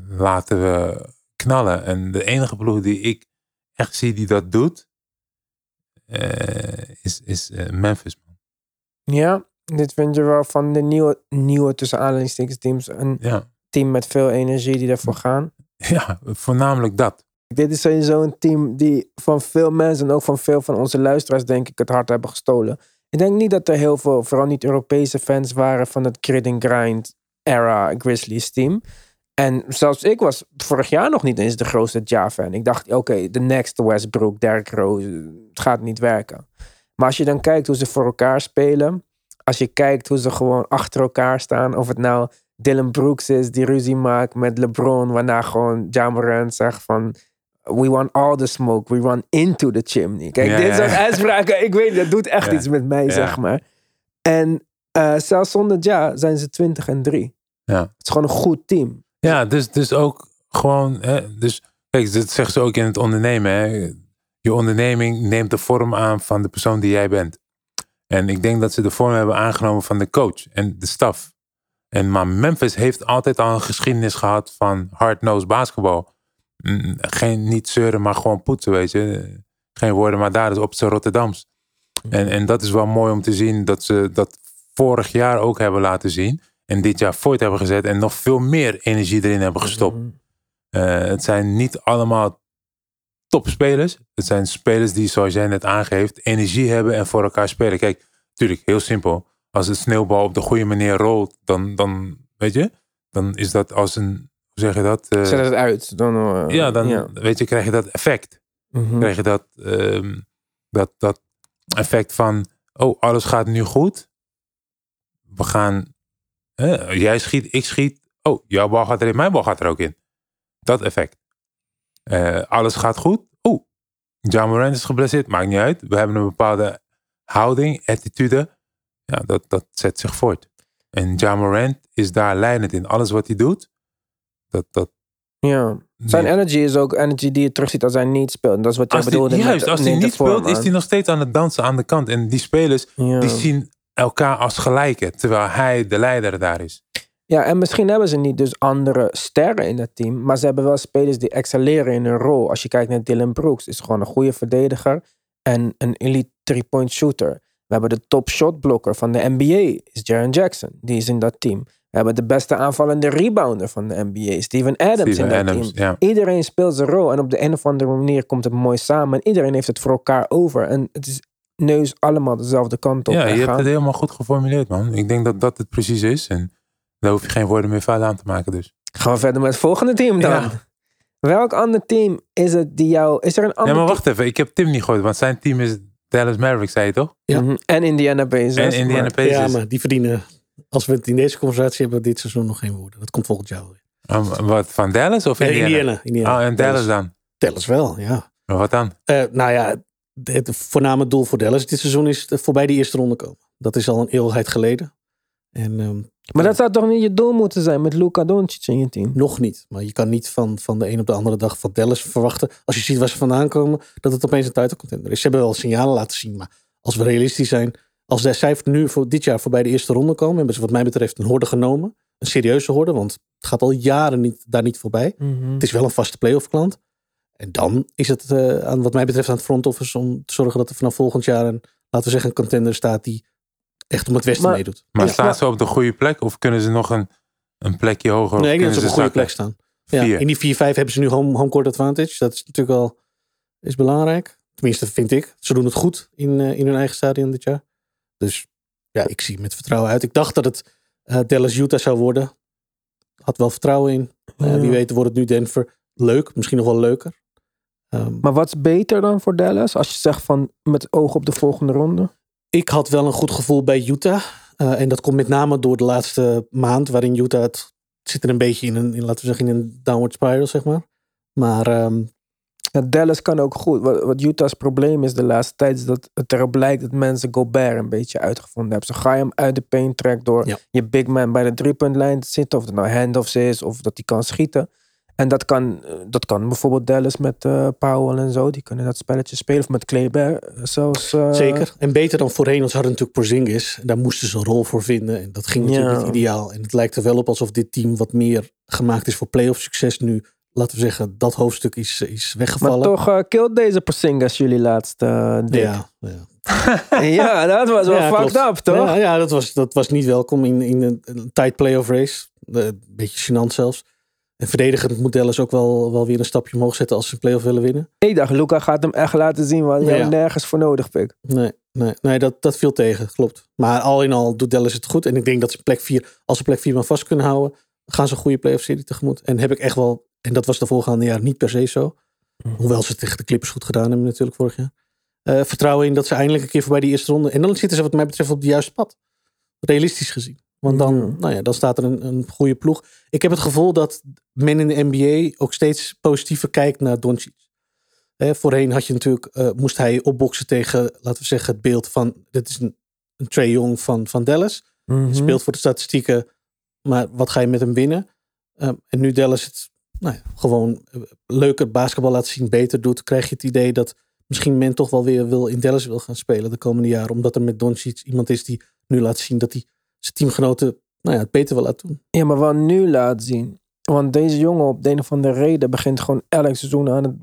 S2: Laten we knallen. En de enige ploeg die ik echt zie die dat doet, is, is eh, Memphis. man.
S1: Ja, dit vind je wel van de nieuwe, nieuwe tussen aanhalingstekens teams. Een
S2: Ja.
S1: team met veel energie die ervoor gaan.
S2: ja, voornamelijk dat.
S1: Dit is sowieso een team die van veel mensen en ook van veel van onze luisteraars denk ik het hart hebben gestolen. Ik denk niet dat er heel veel, vooral niet Europese fans waren van het grid and grind era Grizzlies team. En zelfs ik was vorig jaar nog niet eens de grootste Ja-fan. Ik dacht, oké, de next Westbrook, Derrick Rose, het gaat niet werken. Maar als je dan kijkt hoe ze voor elkaar spelen, als je kijkt hoe ze gewoon achter elkaar staan, of het nou Dylan Brooks is die ruzie maakt met LeBron, waarna gewoon Ja Morant zegt van we want all the smoke, we run into the chimney. Kijk,
S2: Ja,
S1: dit soort
S2: ja.
S1: uitspraken, ik weet, dat doet echt
S2: Ja.
S1: iets met mij, zeg maar. En eh, zelfs zonder Ja zijn ze 20 en 3.
S2: Ja.
S1: Het is gewoon een goed team.
S2: Ja, dus, dus ook gewoon, hè, dus kijk, dat zeggen ze ook in het ondernemen. Hè. Je onderneming neemt de vorm aan van de persoon die jij bent. En ik denk dat ze de vorm hebben aangenomen van de coach en de staf. En maar Memphis heeft altijd al een geschiedenis gehad van hard-nosed basketbal. Mm, Geen niet zeuren, maar gewoon poetsen, weet je. Geen woorden, maar daar is op zijn Rotterdams. En, en dat is wel mooi om te zien dat ze dat vorig jaar ook hebben laten zien. En dit jaar voort hebben gezet en nog veel meer energie erin hebben gestopt.
S1: Mhm.
S2: Eh, het zijn niet allemaal topspelers. Het zijn spelers die, zoals jij net aangeeft, energie hebben en voor elkaar spelen. Kijk, natuurlijk, heel simpel. Als een sneeuwbal op de goede manier rolt, dan, dan weet je, dan is dat als een, hoe zeg je dat? Eh,
S1: Zet het uit. Dan, eh,
S2: ja, dan weet je, krijg je dat effect.
S1: Mhm.
S2: Krijg je dat, ehm, dat, dat effect van, oh, alles gaat nu goed. We gaan, hè, jij schiet, ik schiet. Oh, jouw bal gaat erin, mijn bal gaat er ook in. Dat effect. Eh, alles gaat goed. Oh, John Morant is geblesseerd, maakt niet uit. We hebben een bepaalde houding, attitude. Ja, dat, dat zet zich voort. En John Morant is daar leidend in. Alles wat hij doet, dat, dat
S1: Ja. Zijn
S2: Nee.
S1: energy is ook energy die je terugziet als hij niet speelt. Dat is wat jij
S2: Als die,
S1: bedoelde.
S2: juist,
S1: met-
S2: als hij niet speelt, is hij nog steeds aan het dansen aan de kant. En die spelers,
S1: Ja.
S2: die zien elkaar als gelijken. Terwijl hij de leider daar is.
S1: Ja, en misschien hebben ze niet dus andere sterren in het team. Maar ze hebben wel spelers die excelleren in hun rol. Als je kijkt naar Dylan Brooks, is gewoon een goede verdediger. En een elite three-point shooter. We hebben de top shotblokker van de NBA, is Jaren Jackson. Die is in dat team. We hebben de beste aanvallende rebounder van de NBA, Steven Adams in dat
S2: Adams,
S1: team.
S2: ja.
S1: Iedereen speelt zijn rol. En op de een of andere manier komt het mooi samen. En iedereen heeft het voor elkaar over. En het is neus allemaal dezelfde kant op.
S2: Ja, je hebt het helemaal goed geformuleerd, man. Ik denk dat dat het precies is. En daar hoef je geen woorden meer vuil aan te maken, dus.
S1: Gaan we verder met het volgende team dan.
S2: Ja.
S1: Welk ander team is het die jou... Is er een
S2: Ja,
S1: ander
S2: maar
S1: team-
S2: wacht even. Ik heb Tim niet gehoord, want zijn team is Dallas Mavericks, zei je toch?
S3: Ja.
S1: Mhm. En Indiana Pacers.
S2: En Indiana
S1: maar-
S2: Pacers.
S3: Ja, maar die verdienen, als we het in deze conversatie hebben, dit seizoen nog geen woorden. Dat komt volgend jaar weer.
S2: Um, wat, van Dallas of
S3: Nee,
S2: Indiana?
S3: Indiana. Indiana.
S2: Oh, en Dallas dan?
S3: Dallas wel, ja.
S2: Maar wat dan?
S3: Eh, nou ja, het voorname doel voor Dallas dit seizoen is voorbij de eerste ronde komen. Dat is al een eeuwigheid geleden. En ehm,
S1: Maar dat zou toch niet je doel moeten zijn met Luka Doncic in je team?
S3: nog niet. Maar je kan niet van, van de een op de andere dag van Dallas verwachten. Als je ziet waar ze vandaan komen, dat het opeens een titelcontender is. Ze hebben wel signalen laten zien. Maar als we realistisch zijn, als de cijfers nu voor dit jaar voorbij de eerste ronde komen, hebben ze wat mij betreft een horde genomen. Een serieuze horde, want het gaat al jaren niet, daar niet voorbij.
S1: Mhm.
S3: Het is wel een vaste playoff klant. En dan is het eh, aan, wat mij betreft aan het front office om te zorgen dat er vanaf volgend jaar een, laten we zeggen, een contender staat die echt om het westen
S1: Maar-
S3: meedoet.
S2: Maar
S1: Ja,
S2: staan ze op de goede plek? Of kunnen ze nog een, een plekje hoger?
S3: Nee, ik denk dat ze op een goede
S2: zakken?
S3: plek staan. Ja, in die 4-5 hebben ze nu home, home court advantage. Dat is natuurlijk wel is belangrijk. Tenminste, vind ik. Ze doen het goed in, eh, in hun eigen stadion dit jaar. Dus ja, ik zie met vertrouwen uit. Ik dacht dat het eh, Dallas-Utah zou worden. Had wel vertrouwen in.
S1: Ja.
S3: Wie weet wordt het nu Denver. Leuk, misschien nog wel leuker. Ehm,
S1: Maar wat is beter dan voor Dallas? Als je zegt van met oog op de volgende ronde.
S3: ik had wel een goed gevoel bij Utah. Eh, en dat komt met name door de laatste maand, waarin Utah het zit er een beetje in een, in, laten we zeggen, in een downward spiral, zeg maar. Maar ehm,
S1: Ja, Dallas kan ook goed. Wat, wat Utah's probleem is de laatste tijd... is dat het erop lijkt dat mensen Gobert een beetje uitgevonden hebben. Zo ga je hem uit de paint trekt door
S3: Ja.
S1: je big man bij de driepuntlijn te zitten. Of het nou handoffs is of dat hij kan schieten. En dat kan, eh, dat kan bijvoorbeeld Dallas met eh, Powell en zo. Die kunnen dat spelletje spelen. Of met Kleber zelfs. eh,
S3: zeker. En beter dan voorheen, want ze hadden natuurlijk Porzingis. Daar moesten ze een rol voor vinden. En dat ging natuurlijk
S1: Ja.
S3: niet ideaal. En het lijkt er wel op alsof dit team wat meer gemaakt is voor playoff succes nu. Laten we zeggen, dat hoofdstuk is, is
S1: Maar
S3: weggevallen.
S1: toch uh, killed deze Porzingis jullie laatste dik.
S3: ja, ja.
S1: ja, dat was wel
S3: Ja,
S1: fucked
S3: klopt.
S1: up, toch?
S3: Ja, ja dat, was, dat was niet welkom in, in een, tight playoff race. Een beetje gênant zelfs. En verdedigend moet Dallas ook wel, wel weer een stapje omhoog zetten als ze een playoff willen winnen.
S1: Ik dacht, Luca gaat hem echt laten zien wat jij
S3: Ja.
S1: nergens voor nodig pik.
S3: Nee, nee, nee dat, dat viel tegen, klopt. Maar al in al doet Dallas het goed. En ik denk dat ze plek 4, als ze plek 4 maar vast kunnen houden, gaan ze een goede playoff serie tegemoet. En heb ik echt wel, en dat was de voorgaande jaren niet per se zo. Hoewel ze tegen de Clippers goed gedaan hebben natuurlijk vorig jaar. Eh, vertrouwen in dat ze eindelijk een keer voorbij die eerste ronde. En dan zitten ze wat mij betreft op het juiste pad. Realistisch gezien. Want dan, nou ja, dan staat er een, een goede ploeg. Ik heb het gevoel dat men in de NBA ook steeds positiever kijkt naar Doncic. Voorheen had je natuurlijk, eh, moest hij opboksen tegen, laten we zeggen, het beeld van, dit is een, een Trae Young van, van Dallas.
S1: Mhm.
S3: Speelt voor de statistieken, maar wat ga je met hem winnen? Ehm, en nu Dallas het nou ja, gewoon eh, leuker basketbal laat zien, beter doet, krijg je het idee dat misschien men toch wel weer wil in Dallas wil gaan spelen de komende jaren. Omdat er met Doncic iemand is die nu laat zien dat hij zijn teamgenoten nou ja, het beter wil laten doen.
S1: Ja, maar wat nu laat zien. Want deze jongen op de een of andere reden begint gewoon elk seizoen aan het...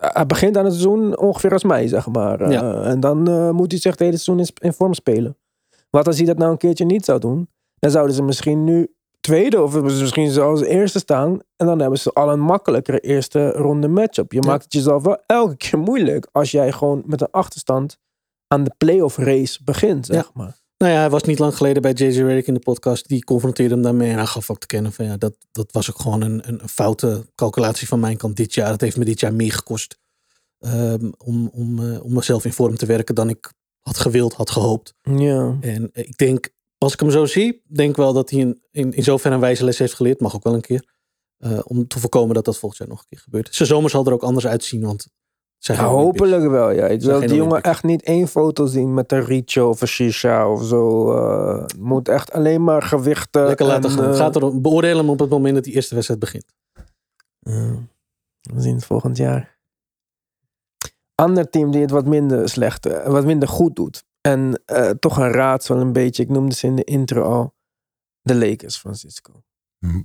S1: Hij begint aan het seizoen ongeveer als mij, zeg maar. Eh, en dan eh, moet hij zich het hele seizoen in, in vorm spelen. Wat als hij dat nou een keertje niet zou doen? Dan zouden ze misschien nu tweede of misschien zelfs eerste staan. En dan hebben ze al een makkelijkere eerste ronde matchup. Je
S3: Ja.
S1: maakt het jezelf wel elke keer moeilijk als jij gewoon met een achterstand aan de playoff race begint, zeg maar.
S3: Nou ja, hij was niet lang geleden bij JJ Redick in de podcast. Die confronteerde hem daarmee en hij gaf ook te kennen van ja, dat, dat was ook gewoon een, een, een foute calculatie van mijn kant dit jaar. Dat heeft me dit jaar meer gekost ehm, om, om, eh, om mezelf in vorm te werken dan ik had gewild, had gehoopt.
S1: Ja.
S3: En ik denk, als ik hem zo zie, denk wel dat hij in, in, in zoverre een wijze les heeft geleerd. Mag ook wel een keer. eh, om te voorkomen dat dat volgend jaar nog een keer gebeurt. Zijn zomer zal er ook anders uitzien, want zijn
S1: Ja,
S3: geen Olympics.
S1: hopelijk wel, ja. Ik wil die jongen echt niet één foto zien met een Richo of een Shisha of zo. eh, Het moet echt alleen maar gewichten.
S3: Lekker laten
S1: en,
S3: gaan.
S1: eh,
S3: Gaat erom, beoordeel hem op het moment dat die eerste wedstrijd begint.
S1: We zien het volgend jaar. Ander team die het wat minder slecht, eh, wat minder goed doet. En eh, toch een raadsel een beetje. Ik noemde ze in de intro al. De Lakers, Francisco.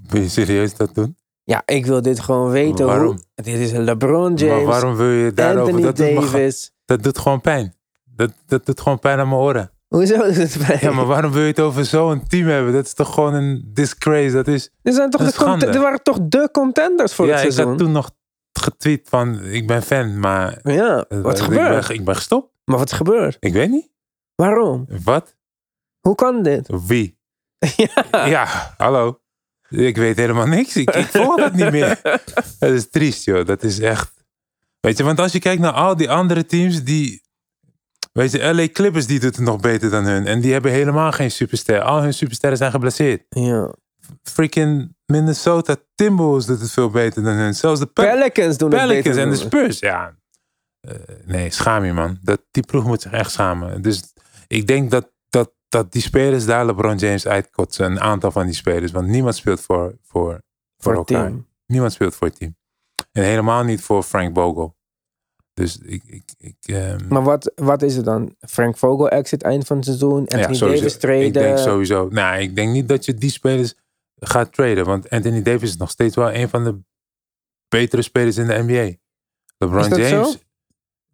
S2: Wil je serieus dat doen?
S1: Ja, ik wil dit gewoon weten.
S2: Waarom?
S1: Hoe, dit is LeBron
S2: Maar
S1: James,
S2: waarom wil je daarover?
S1: Anthony
S2: Dat doet, me
S1: Davis.
S2: dat doet gewoon pijn. Dat, dat doet gewoon pijn aan mijn oren.
S1: Hoezo is het bij?
S2: Ja, maar waarom wil je het over zo'n team hebben? Dat is toch gewoon een disgrace. Dat is...
S1: Dit, zijn toch de
S2: is
S1: dit waren toch de contenders voor
S2: ja,
S1: het
S2: ik
S1: seizoen?
S2: had toen nog getweet van ik ben fan, maar
S1: Ja, wat
S2: ik
S1: gebeurt?
S2: Ben, ik ben gestopt.
S1: Maar wat gebeurt?
S2: Ik weet niet.
S1: Waarom?
S2: Wat?
S1: Hoe kan dit?
S2: Wie?
S1: ja.
S2: Ja, hallo. Ik weet helemaal niks. Ik, ik volg dat niet meer. Dat is triest, joh. Dat is echt. Weet je, want als je kijkt naar al die andere teams, die. Weet je, LA Clippers die doet het nog beter dan hun. En die hebben helemaal geen superster. Al hun supersterren zijn geblesseerd.
S1: ja.
S2: Freaking Minnesota Timberwolves doet het veel beter dan hun. Zelfs de Pe-
S1: Pelicans doen het
S2: Pelicans
S1: beter
S2: en de Spurs. Ja. Eh, nee, schaam je man. Dat, die ploeg moet zich echt schamen. Dus ik denk dat, dat, die spelers daar LeBron James uitkotsen. Een aantal van die spelers. Want niemand speelt voor, voor, voor, elkaar.
S1: team.
S2: Niemand speelt voor het team. En helemaal niet voor Frank Vogel. Dus ik... ik, ik ehm,
S1: Maar wat, wat is het dan? Frank Vogel exit eind van het seizoen. Anthony
S2: sowieso.
S1: Davis traden.
S2: Ik denk sowieso. Nou, ik denk niet dat je die spelers gaat traden. Want Anthony Davis is nog steeds wel een van de betere spelers in de NBA. LeBron
S1: Is dat
S2: James.
S1: zo?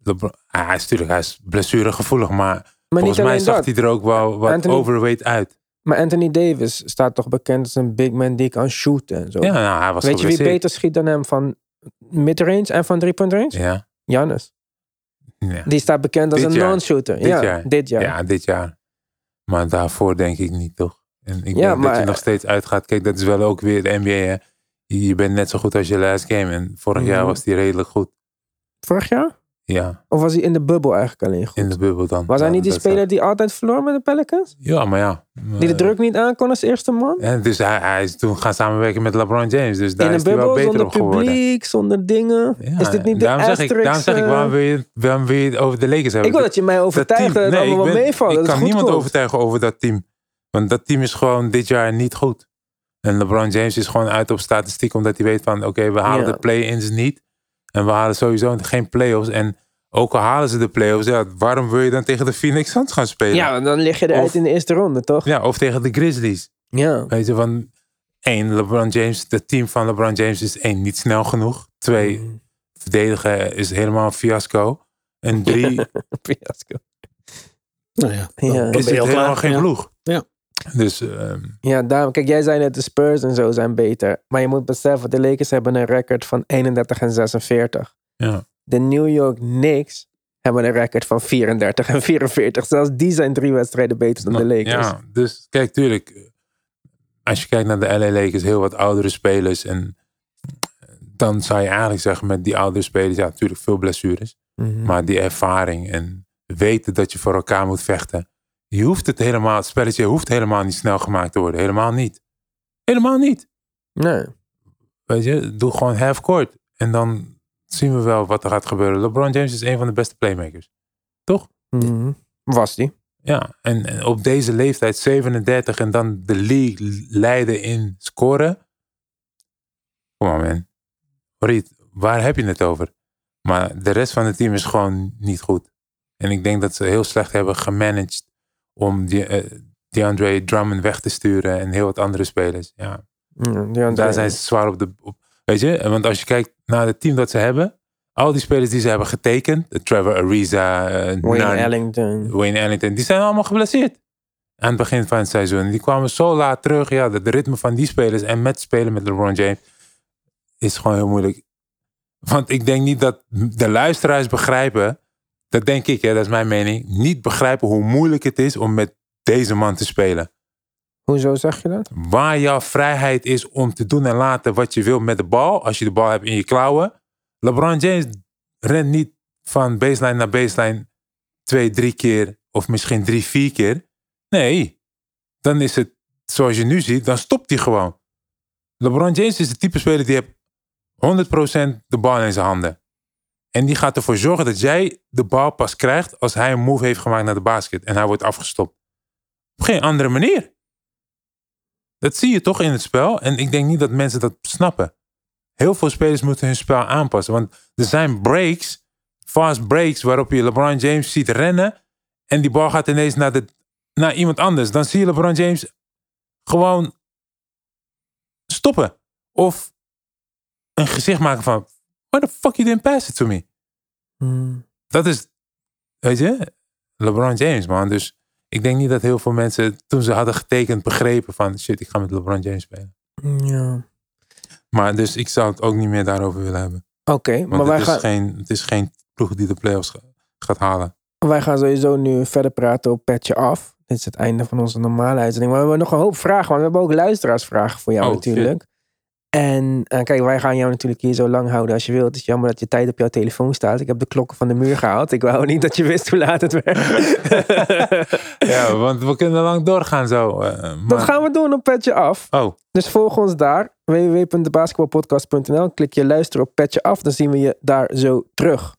S2: LeBron, ah, hij is natuurlijk hij is blessuregevoelig, maar,
S1: Maar
S2: volgens
S1: niet
S2: mij zag
S1: dat.
S2: hij er ook wel wat
S1: Anthony-
S2: overweight uit.
S1: Maar Anthony Davis staat toch bekend als een big man die kan shooten en zo.
S2: Ja, nou, hij was
S1: Weet je wie beter schiet dan hem van midrange en van three-point range?
S2: Ja.
S1: Giannis.
S2: Ja.
S1: Die staat bekend als
S2: Dit
S1: een non-shooter.
S2: Dit
S1: ja,
S2: jaar.
S1: dit jaar.
S2: Ja, dit jaar. Maar daarvoor denk ik niet, toch? En ik
S1: Ja,
S2: denk dat je nog steeds uitgaat. Kijk, dat is wel ook weer de NBA, hè. Je je bent net zo goed als je last game. En vorig jaar
S1: Mhm.
S2: was die redelijk goed.
S1: Vorig jaar?
S2: Ja,
S1: Of was hij in de bubbel eigenlijk alleen goed?
S2: in de bubbel dan.
S1: Was hij
S2: Ja,
S1: niet die speler die altijd verloor met de Pelicans?
S2: Ja, maar ja.
S1: Die de
S2: Eh,
S1: druk niet aankon als eerste man?
S2: En dus hij, hij is toen gaan samenwerken met LeBron James. Dus daar
S1: in
S2: is
S1: een
S2: hij wel
S1: bubbel,
S2: beter
S1: zonder
S2: op geworden.
S1: publiek, zonder dingen.
S2: Ja,
S1: is dit niet de
S2: daarom zeg, ik, daarom zeg ik,
S1: eh,
S2: waarom wil, je, waarom wil je het over de Lakers hebben?
S1: Ik wil dat je mij overtuigt dat het
S2: nee,
S1: allemaal meevalt.
S2: Ik
S1: dat
S2: kan niemand
S1: komt.
S2: overtuigen over dat team. Want dat team is gewoon dit jaar niet goed. En LeBron James is gewoon uit op statistiek. Omdat hij weet van oké, we halen
S1: Ja.
S2: de play-ins niet. En we halen sowieso geen play-offs. En ook al halen ze de play-offs. Ja, waarom wil je dan tegen de Phoenix Suns gaan spelen?
S1: Ja, want dan lig je eruit
S2: Of-
S1: in de eerste ronde, toch?
S2: Ja, of tegen de Grizzlies.
S1: Ja.
S2: Weet je, van één, LeBron James, het team van LeBron James is één, niet snel genoeg. Twee,
S1: Mm.
S2: verdedigen is helemaal een fiasco. En drie,
S1: Fiasco.
S3: Nou ja, dan-
S1: Ja.
S3: dan
S2: is het
S3: al
S2: helemaal
S3: klaar.
S2: geen
S3: Ja.
S2: ploeg.
S3: Ja.
S2: Dus ehm,
S1: Ja, daarom. Kijk, jij zei net de Spurs en zo zijn beter. Maar je moet beseffen, de Lakers hebben een record van 31 en 46.
S2: ja.
S1: De New York Knicks hebben een record van 34 en 44. Zelfs die zijn drie wedstrijden beter dan de Lakers.
S2: Ja, dus kijk, tuurlijk. eh, Als je kijkt naar de LA Lakers, heel wat oudere spelers. En dan zou je eigenlijk zeggen met die oudere spelers, ja, natuurlijk veel blessures.
S1: Mhm.
S2: Maar die ervaring en weten dat je voor elkaar moet vechten. Je hoeft het helemaal, het spelletje hoeft helemaal niet snel gemaakt te worden. Helemaal niet. Helemaal niet.
S1: Nee.
S2: Weet je, doe gewoon half court. En dan zien we wel wat er gaat gebeuren. LeBron James is een van de beste playmakers.
S1: Mhm. Was die?
S2: Ja, en, en op deze leeftijd, 37, en dan de league leiden in scoren. Kom on man. Riet, waar heb je het over? Maar de rest van het team is gewoon niet goed. En ik denk dat ze heel slecht hebben gemanaged om die, eh, DeAndre Drummond weg te sturen en heel wat andere spelers. Ja,
S1: aan
S2: daar zijn ze zwaar op de. Op, weet je, want als je kijkt naar het team dat ze hebben, al die spelers die ze hebben getekend, Trevor Ariza, eh,
S1: Wayne Ellington.
S2: Wayne Ellington, die zijn allemaal geblesseerd. aan het begin van het seizoen. Die kwamen zo laat terug. Ja, de ritme van die spelers en met spelen met LeBron James is gewoon heel moeilijk. Want ik denk niet dat de luisteraars begrijpen, dat denk ik, hè, dat is mijn mening, niet begrijpen hoe moeilijk het is om met deze man te spelen.
S1: Hoezo zeg je dat?
S2: Waar jouw vrijheid is om te doen en laten wat je wil met de bal, als je de bal hebt in je klauwen. LeBron James rent niet van baseline naar baseline twee, drie keer of misschien drie, vier keer. Nee, dan is het zoals je nu ziet, dan stopt hij gewoon. LeBron James is de type speler die heeft 100% de bal in zijn handen. En die gaat ervoor zorgen dat jij de bal pas krijgt als hij een move heeft gemaakt naar de basket en hij wordt afgestopt. Op geen andere manier. Dat zie je toch in het spel en ik denk niet dat mensen dat snappen. Heel veel spelers moeten hun spel aanpassen, want er zijn breaks, fast breaks, waarop je LeBron James ziet rennen en die bal gaat ineens naar, de, naar iemand anders. Dan zie je LeBron James gewoon stoppen. Of een gezicht maken van, why the fuck you didn't pass it to me?
S1: Hmm.
S2: Dat is, weet je, LeBron James, man. Dus ik denk niet dat heel veel mensen, toen ze hadden getekend, begrepen van, shit, ik ga met LeBron James spelen.
S1: Ja.
S2: Maar dus ik zou het ook niet meer daarover willen hebben.
S1: Oké, maar
S2: het,
S1: wij
S2: is
S1: gaan,
S2: geen, het is geen ploeg die de playoffs ga- gaat halen.
S1: wij gaan sowieso nu verder praten op Petje Af. Dit is het einde van onze normale uitzending. Maar we hebben nog een hoop vragen, want we hebben ook luisteraarsvragen voor jou
S2: Oh,
S1: natuurlijk. En eh, kijk, wij gaan jou natuurlijk hier zo lang houden als je wilt. Het is jammer dat je tijd op jouw telefoon staat. Ik heb de klokken van de muur gehaald. Ik wou niet dat je wist hoe laat het werd.
S2: Ja, want we kunnen lang doorgaan zo. eh,
S1: Dat gaan we doen op Petje Af.
S2: Oh,
S1: Dus volg ons daar. www.debasketbalpodcast.nl Klik je luisteren op Petje Af. Dan zien we je daar zo terug.